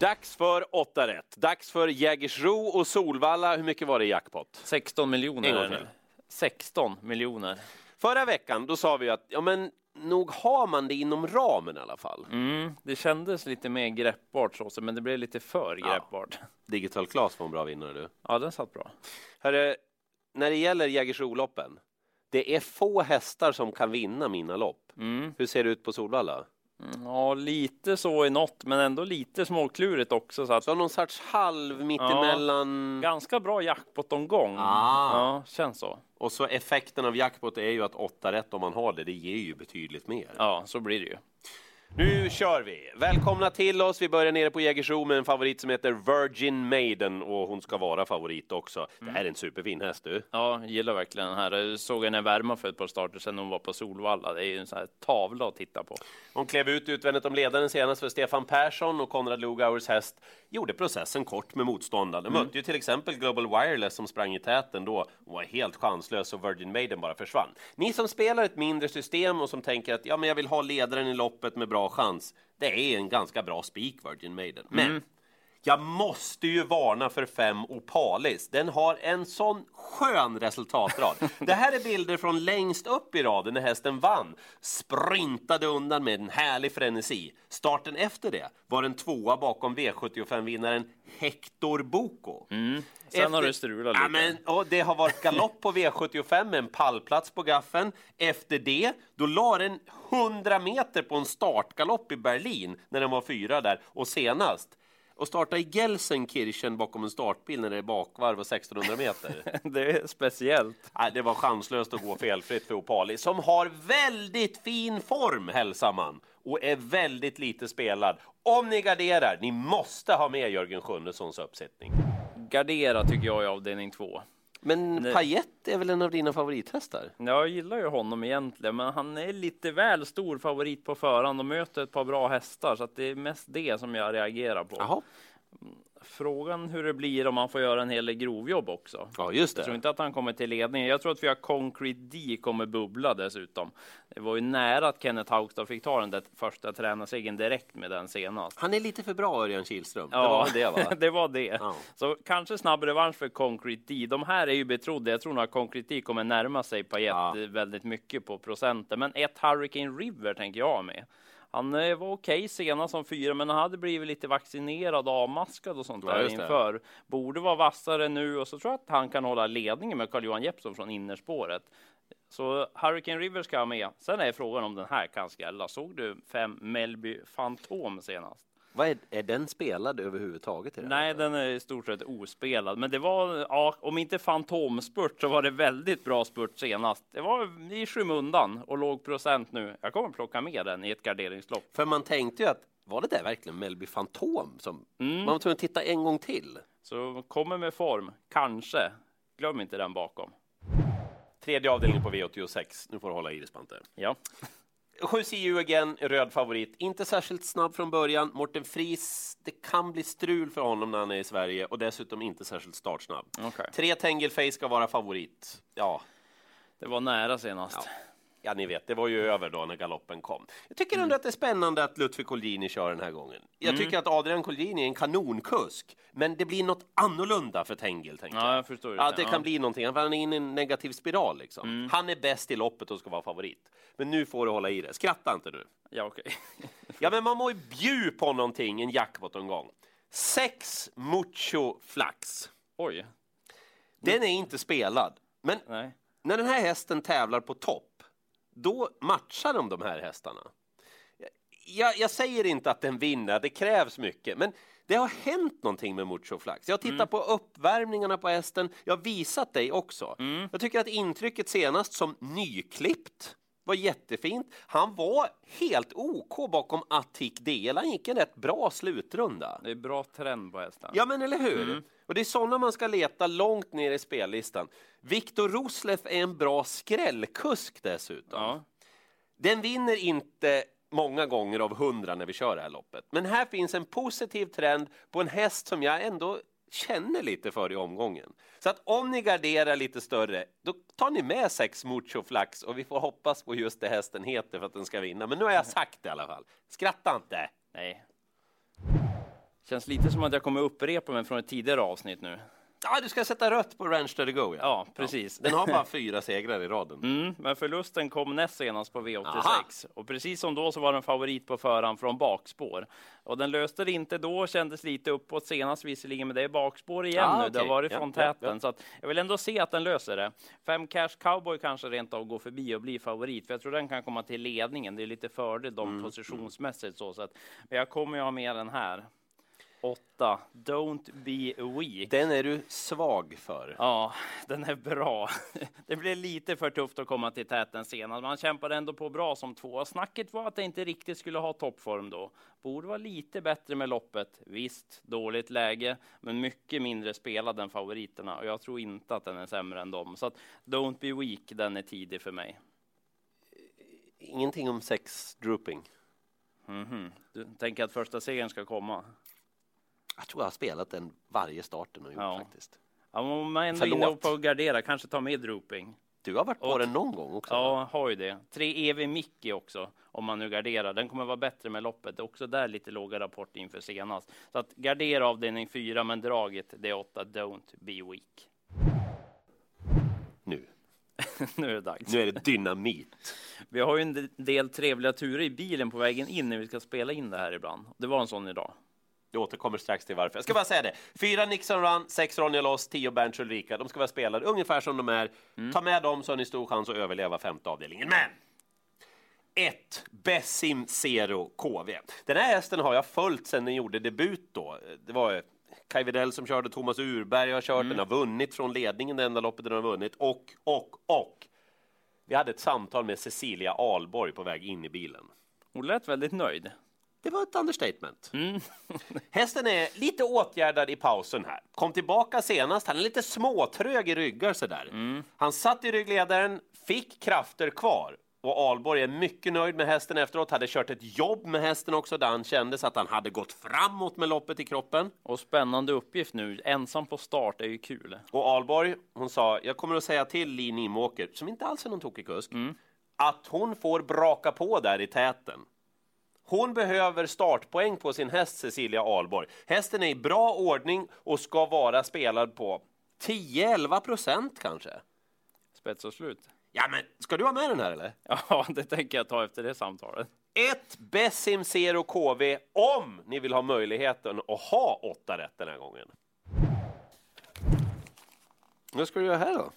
Dags för åtta rätt. Dags för Jägersro och Solvalla. Hur mycket var det i jackpot? 16 miljoner. En gång är det till. nu. 16 miljoner. Förra veckan då sa vi att ja, men nog har man det inom ramen i alla fall. Mm, det kändes lite mer greppbart så, men det blev lite för Ja. greppbart. Digital Class var en bra vinnare du. Ja, den satt bra. Hörru, när det gäller Jägersro-loppen. Det är få hästar som kan vinna mina lopp. Mm. Hur ser det ut på Solvalla? Ja, lite så i något, men ändå lite småklurigt också. Så att Så någon sorts halv mittemellan. ganska bra jackpot-omgång. Ah. Ja, känns så. Och så effekten av jackpot är ju att åtta rätt om man har det, det ger ju betydligt mer. Ja, så blir det ju. Nu kör vi! Välkomna till oss. Vi börjar nere på Jägersro med en favorit som heter Virgin Maiden och hon ska vara favorit också. Det här är en superfin häst du. Ja, gillar verkligen den här. Jag såg henne värma för ett par starter sedan hon var på Solvalla. Det är ju en sån här tavla att titta på. Hon klev ut utvändigt om ledaren senast för Stefan Persson och Konrad Lugauers häst gjorde processen kort med motståndaren. De mötte ju till exempel Global Wireless som sprang i täten då och var helt chanslös och Virgin Maiden bara försvann. Ni som spelar ett mindre system och som tänker att ja, men jag vill ha ledaren i loppet med bra chans. Det är en ganska bra spik Virgin Maiden. Men mm jag måste ju varna för fem Opalis. Den har en sån skön resultatrad. Det här är bilder från längst upp i raden när hästen vann. Sprintade undan med en härlig frenesi. Starten efter det var en tvåa bakom V75-vinnaren Hector Boko. Sen har det strulat Ja, lite. men, och det har varit galopp på V75 med en pallplats på gaffen. Efter det, då la den 100 meter på en startgalopp i Berlin när den var fyra där. Och senast, och starta i Gelsenkirchen bakom en startbil när det är bakvarv och 1600 meter. Det är speciellt. Nej, det var chanslöst att gå felfritt för Opali som har väldigt fin form, hälsar man. Och är väldigt lite spelad. Om ni garderar, ni måste ha med Jörgen Sjunnesons uppsättning. Gardera tycker jag i avdelning två. Men Nej. Payet är väl en av dina favorithästar? Jag gillar ju honom egentligen, men han är lite väl stor favorit på förhand och möter ett par bra hästar, så att det är mest det som jag reagerar på. Jaha. Frågan hur det blir om han får göra en hel del grovjobb också. Ja, just Jag tror det. inte att han kommer till ledningen. Jag tror att vi har Concrete D kommer bubbla dessutom. Det var ju nära att Kenneth Haugstad fick ta den där första tränarsegern direkt med den senast. Han är lite för bra, Örjan Kihlström. Ja, Det var det, va? det var det. Ja. Så kanske snabb revansch för Concrete D. De här är ju betrodda. Jag tror nog att Concrete D kommer närma sig Payet Ja. väldigt mycket på procenten. Men ett Hurricane River tänker jag med. Han eh, var okej senast som fyra, men han hade blivit lite vaccinerad och avmaskad och sånt Ja, där inför. Borde vara vassare nu och så tror jag att han kan hålla ledningen med Carl-Johan Jeppsson från innerspåret. Så Hurricane River ska ha med. Sen är frågan om den här kan skrälla. Såg du fem Melby Fantom senast? Vad är, är den spelad överhuvudtaget? I? Nej, den är i stort sett ospelad. Men det var, ja, om inte fantomspurt så var det väldigt bra spurt senast. Det var i skymundan och låg procent nu. Jag kommer plocka med den i ett garderingslopp. För man tänkte ju att var det där verkligen Melby Fantom? Som... Mm. Man var tvungen att titta en gång till. Så kommer med form, kanske. Glöm inte den bakom. Tredje avdelningen på V86. Nu får du hålla i dig, Spante. Ja, 7 CU again, röd favorit. Inte särskilt snabb från början. Morten Fries, det kan bli strul för honom när han är i Sverige och dessutom inte särskilt startsnabb. okej. Tre Tengelface ska vara favorit. Ja, Det var nära senast. Ja, ni vet, det var ju över då när galoppen kom. Jag tycker ändå att det är spännande att Ludvig Colgjini kör den här gången. Jag tycker att Adrian Colgjini är en kanonkusk, men det blir något annorlunda för Tengel, tänker Ja, jag. förstår Ja, det. det Ja. kan bli någonting. Han är inne i en negativ spiral liksom. Han är bäst i loppet och ska vara favorit. Men nu får du hålla i det. Skratta inte nu. Ja, okej. Ja, men man må ju bjuda på någonting, en jackpot-omgång. Sex Mucho Flax. Oj. Den är inte spelad, men Nej. när den här hästen tävlar på topp, då matchar de de här hästarna. Jag, jag säger inte att den vinner, det krävs mycket, men det har hänt någonting med Mucho Flax. Jag tittar på uppvärmningarna på hästen, jag har visat dig också. Jag tycker att intrycket senast som nyklippt var jättefint. Han var helt OK bakom Attic DL. Han gick en rätt bra slutrunda. Det är bra trend på hästen. Ja, men eller hur? Och det är sådana man ska leta långt ner i spellistan. Viktor Rosleff är en bra skrällkusk dessutom. Ja. Den vinner inte många gånger av hundra när vi kör det här loppet. Men här finns en positiv trend på en häst som jag ändå känner lite för i omgången. Så att om ni garderar lite större, då tar ni med sex Mucho Flax och vi får hoppas på just det hästen heter för att den ska vinna. Men nu har jag sagt det i alla fall. Skratta inte! Nej. Känns lite som att jag kommer upprepa mig från ett tidigare avsnitt nu. Ja, du ska sätta rött på Ranch Steady Go. Ja. Ja, precis. Den har bara fyra segrar i raden. Mm, men förlusten kom näst senast på V86 Aha. och precis som då så var den favorit på förhand från bakspår. Och den löste det inte då, kändes lite uppåt senast visserligen, men det är bakspår igen Ah, nu. Det har varit Ja, från täten, ja. så att jag vill ändå se att den löser det. Fem Cash Cowboy kanske rent av går förbi och blir favorit, för jag tror den kan komma till ledningen. Det är lite fördel dem Mm, positionsmässigt så sett. Men jag kommer ju ha med den här. Åtta, Don't be weak. Den är du svag för. Ja, den är bra. Det blev lite för tufft att komma till täten senast. Man kämpade ändå på bra som två. Snacket var att det inte riktigt skulle ha toppform då. Borde vara lite bättre med loppet. Visst, dåligt läge, men mycket mindre spelad än favoriterna. Och jag tror inte att den är sämre än dem. Så att Don't be weak, den är tidig för mig. Ingenting om sex drooping. Mhm. Du tänker att första segern ska komma? Jag tror jag har spelat den varje starten och gjort Ja. faktiskt. Ja, om man ändå är inne på att gardera, kanske ta med drooping. Du har varit på Och- den någon gång också? Ja, har ju det. Tre EV Mickey också, om man nu garderar. Den kommer vara bättre med loppet. Också där lite låga rapport inför senast. Så att gardera avdelning fyra, men draget det är åtta. Don't be weak. Nu. nu är det dags. nu är det dynamit. Vi har ju en del trevliga turer i bilen på vägen in när vi ska spela in det här ibland. Det var en sån idag. Jag återkommer strax till varför. Jag ska bara säga det. Fyra Nixon Run, sex Ronja Loss, tio Bernt Ulrika. De ska vara spelade ungefär som de är. Ta med dem så har ni stor chans att överleva femte avdelningen. Men! Ett Bessim Zero KV. Den här hästen har jag följt sedan den gjorde debut då. Det var eh, Kaj Widell som körde, Thomas Urberg har kört, den har vunnit från ledningen det enda loppet den har vunnit. Och, och, och! Vi hade ett samtal med Cecilia Alborg på väg in i bilen. Hon lät väldigt nöjd. Det var ett understatement. Hästen är lite åtgärdad i pausen här. Kom tillbaka senast. Han är lite småtrög i ryggar sådär. Han satt i ryggledaren, fick krafter kvar. Och Alborg är mycket nöjd med hästen efteråt. Hade kört ett jobb med hästen också där han kände att han hade gått framåt med loppet i kroppen. Och spännande uppgift nu. Ensam på start är ju kul. Och Alborg, hon sa, jag kommer att säga till Li Nimåker, som inte alls är någon tokig kusk, att hon får braka på där i täten. Hon behöver startpoäng på sin häst Cecilia Alborg. Hästen är i bra ordning och ska vara spelad på 10-11 procent kanske. Spets och slut. Ja, men ska du ha med den här eller? Ja, det tänker jag ta efter det samtalet. Ett Bessim Zero KV om ni vill ha möjligheten att ha åtta rätt den här gången. Vad ska du göra här då?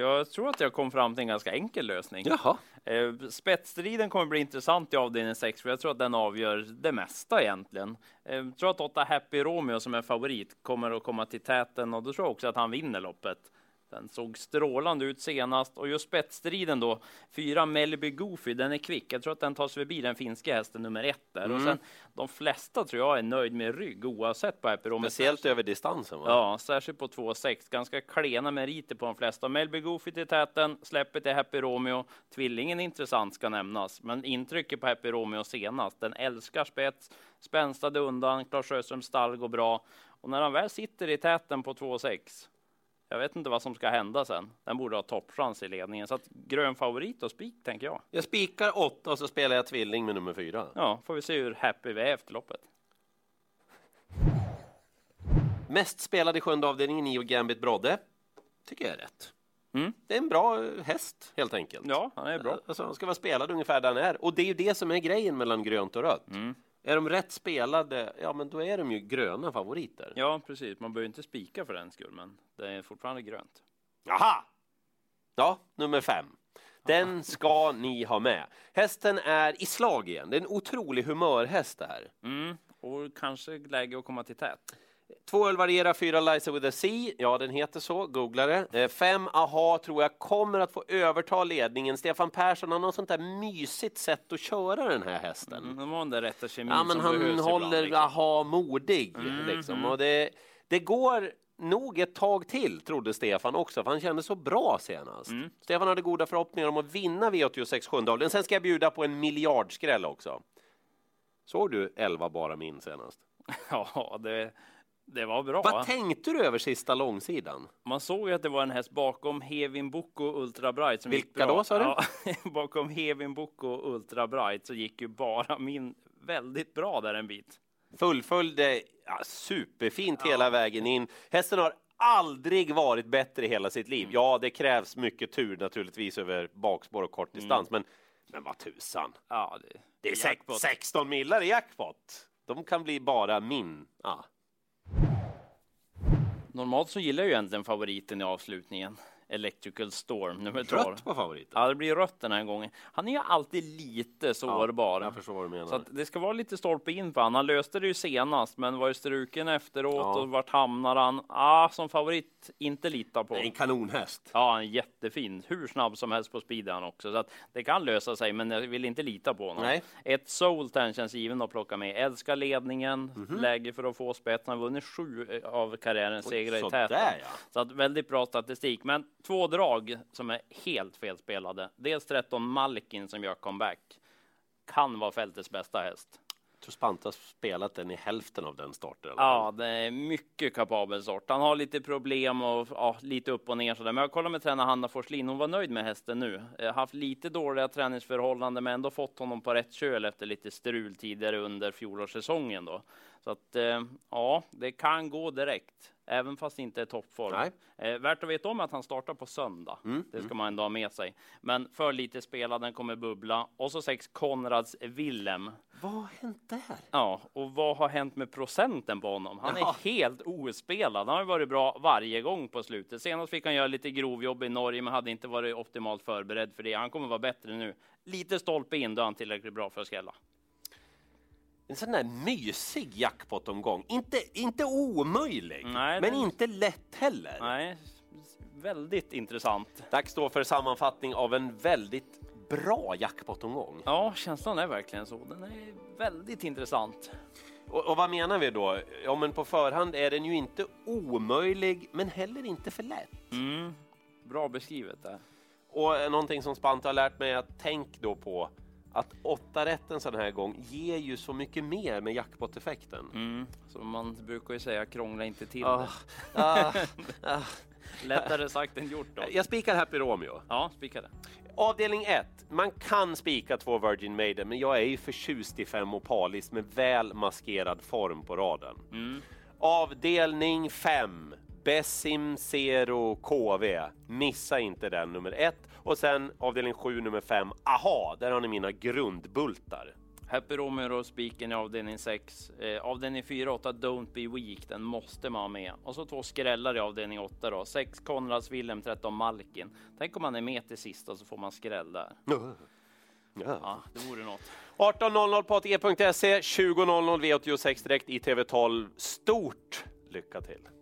Jag tror att jag kom fram till en ganska enkel lösning. Jaha. Eh, Spetsstriden kommer bli intressant i avdelning 6, för jag tror att den avgör det mesta egentligen. Eh, Jag tror att åtta Happy Romeo som är favorit kommer att komma till täten och då tror jag också att han vinner loppet. Den såg strålande ut senast och just spetsstriden då, fyra Melby Goofy, den är kvick. Jag tror att den tar sig förbi den finska hästen nummer ett där. Och sen de flesta tror jag är nöjd med rygg oavsett på Romeo. Speciellt över distansen va? Ja, särskilt på 2,6. Ganska klena meriter på de flesta. Melby Goofy till täten, släppet till Happy Romeo. Tvillingen är intressant ska nämnas, men intrycket på Happy Romeo senast. Den älskar spets, spänstade undan, Claes Sjöströms stall går bra. Och när han väl sitter i täten på 2,6 jag vet inte vad som ska hända sen. Den borde ha toppchans i ledningen. Så att grön favorit och spik, tänker jag. Jag spikar åtta och så spelar jag tvilling med nummer fyra. Ja, får vi se hur happy vi är efter loppet. Mest spelad i sjunde avdelningen, Nio Gambit Brodde. Tycker jag är rätt. Mm. Det är en bra eh, häst helt enkelt. Ja, han är bra. Alltså, han ska vara spelad ungefär där han är. Och det är ju det som är grejen mellan grönt och rött. Mm. Är de rätt spelade, ja men då är de ju gröna favoriter. Ja, precis. Man behöver inte spika för den skull, men det är fortfarande grönt. Jaha! Ja, nummer fem. Den ska ni ha med. Hästen är i slag igen. Det är en otrolig humörhäst det här. Mm. Och kanske läge att komma till tät. Två öl varierar, fyra Liza with a C. Ja, den heter så. Googla det. Eh, Fem AHA tror jag kommer att få överta ledningen. Stefan Persson, han har sånt där mysigt sätt att köra den här hästen. Mm, de har den där rätta kemin Ja, men han håller ibland, liksom. AHA modig. Liksom. Och det, det går nog ett tag till, trodde Stefan också, för han kände så bra senast. Mm. Stefan hade goda förhoppningar om att vinna V86 sjunde avdelningen. Sen ska jag bjuda på en miljardskräll också. Såg du 11 bara min senast? Ja, det, det var bra. Vad tänkte du över sista långsidan? Man såg ju att det var en häst bakom Hevin Boko Ultra Bright. Som Vilka då, sa du? Ja, bakom Hevin Boko Ultra Bright så gick ju bara min väldigt bra där en bit. Fullföljde ja, superfint hela vägen in. Hästen har aldrig varit bättre i hela sitt liv. Ja, det krävs mycket tur naturligtvis över bakspår och kort distans, men, men vad tusan. Ja, det, Det är sex, 16 millar i jackpot. De kan bli bara min. Ja. Normalt så gillar jag ju egentligen favoriten i avslutningen. Electrical Storm, nummer 12. Trött på favoriten. Ja, det blir rött den här gången. Han är ju alltid lite sårbar. Jag förstår vad du menar. Så det ska vara lite stolpe in på han. Han löste det ju senast, men var ju struken efteråt Ja. och vart hamnar han? Ah, som favorit, inte lita på. En kanonhäst. Ja, är jättefin. Hur snabb som helst på speed är han också. Så att det kan lösa sig, men jag vill inte lita på honom. Nej. Ett Soul känns given att plocka med. Älskar ledningen, Mhm. läge för att få spets. Han har vunnit sju eh, av karriärens segrar i täten. ja. Så att väldigt bra statistik. Men två drag som är helt felspelade. Dels 13 Malkin som gör comeback. Kan vara fältets bästa häst. Tror Spanta spelat den i hälften av den starten. eller? Ja, det är mycket kapabel sort. Han har lite problem och ja, lite upp och ner sådär. Men jag kollar med tränare Hanna Forslin. Hon var nöjd med hästen nu. Eh, haft lite dåliga träningsförhållanden, men ändå fått honom på rätt köl efter lite strul tidigare under fjolårssäsongen då. Så att eh, ja, det kan gå direkt, även fast det inte är toppform. Nej. Eh, värt att veta om att han startar på söndag. det ska man ändå ha med sig. Men för lite spelad, den kommer bubbla. Och så sex Konrads Willem. Vad har hänt där? Ja, och vad har hänt med procenten på honom? Han Ja. är helt ospelad. Han har varit bra varje gång på slutet. Senast fick han göra lite grovjobb i Norge, men hade inte varit optimalt förberedd för det. Han kommer vara bättre nu. Lite stolpe in, då är han tillräckligt bra för att skrälla. En sån där mysig jackpot-omgång. Inte, inte omöjlig, Nej, men den- inte lätt heller. Nej, väldigt intressant. Dags då för sammanfattning av en väldigt bra jackpot-omgång. Ja, känslan är verkligen så. Den är väldigt intressant. Och, och vad menar vi då? Ja, men på förhand är den ju inte omöjlig, men heller inte för lätt. Mm. Bra beskrivet där. Och någonting som Spanta har lärt mig är att tänk då på att åtta rätt en sån här gång ger ju så mycket mer med jackpot-effekten. Mm. Så man brukar ju säga krångla inte till Ah, ah, ah. det. Lättare sagt än gjort då. Jag spikar Happy Romeo. Ja, spika det. Avdelning 1. Man kan spika två Virgin Maiden, men jag är ju förtjust i fem Opalis med väl maskerad form på raden. Mm. Avdelning 5. Bessim Zero KV. Missa inte den, nummer 1. Och sen avdelning 7, nummer 5. Aha, där har ni mina grundbultar. Happy Romeo och spiken i avdelning 6. Eh, avdelning 4 8 Don't Be Weak, den måste man ha med. Och så två skrällar i avdelning 8 då. 6 Konrads Willem, 13 Malkin. Tänk om man är med till sista så får man skräll där. Ja. Ja, det vore något. 18.00 på ATG.se, 20.00 V86 direkt i TV12. Stort lycka till!